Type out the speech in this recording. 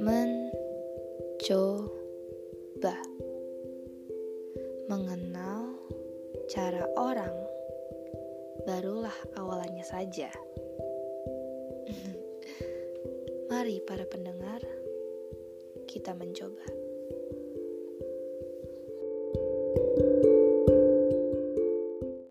Mencoba mengenal cara orang, barulah awalannya saja. Mari, para pendengar, kita mencoba. thank you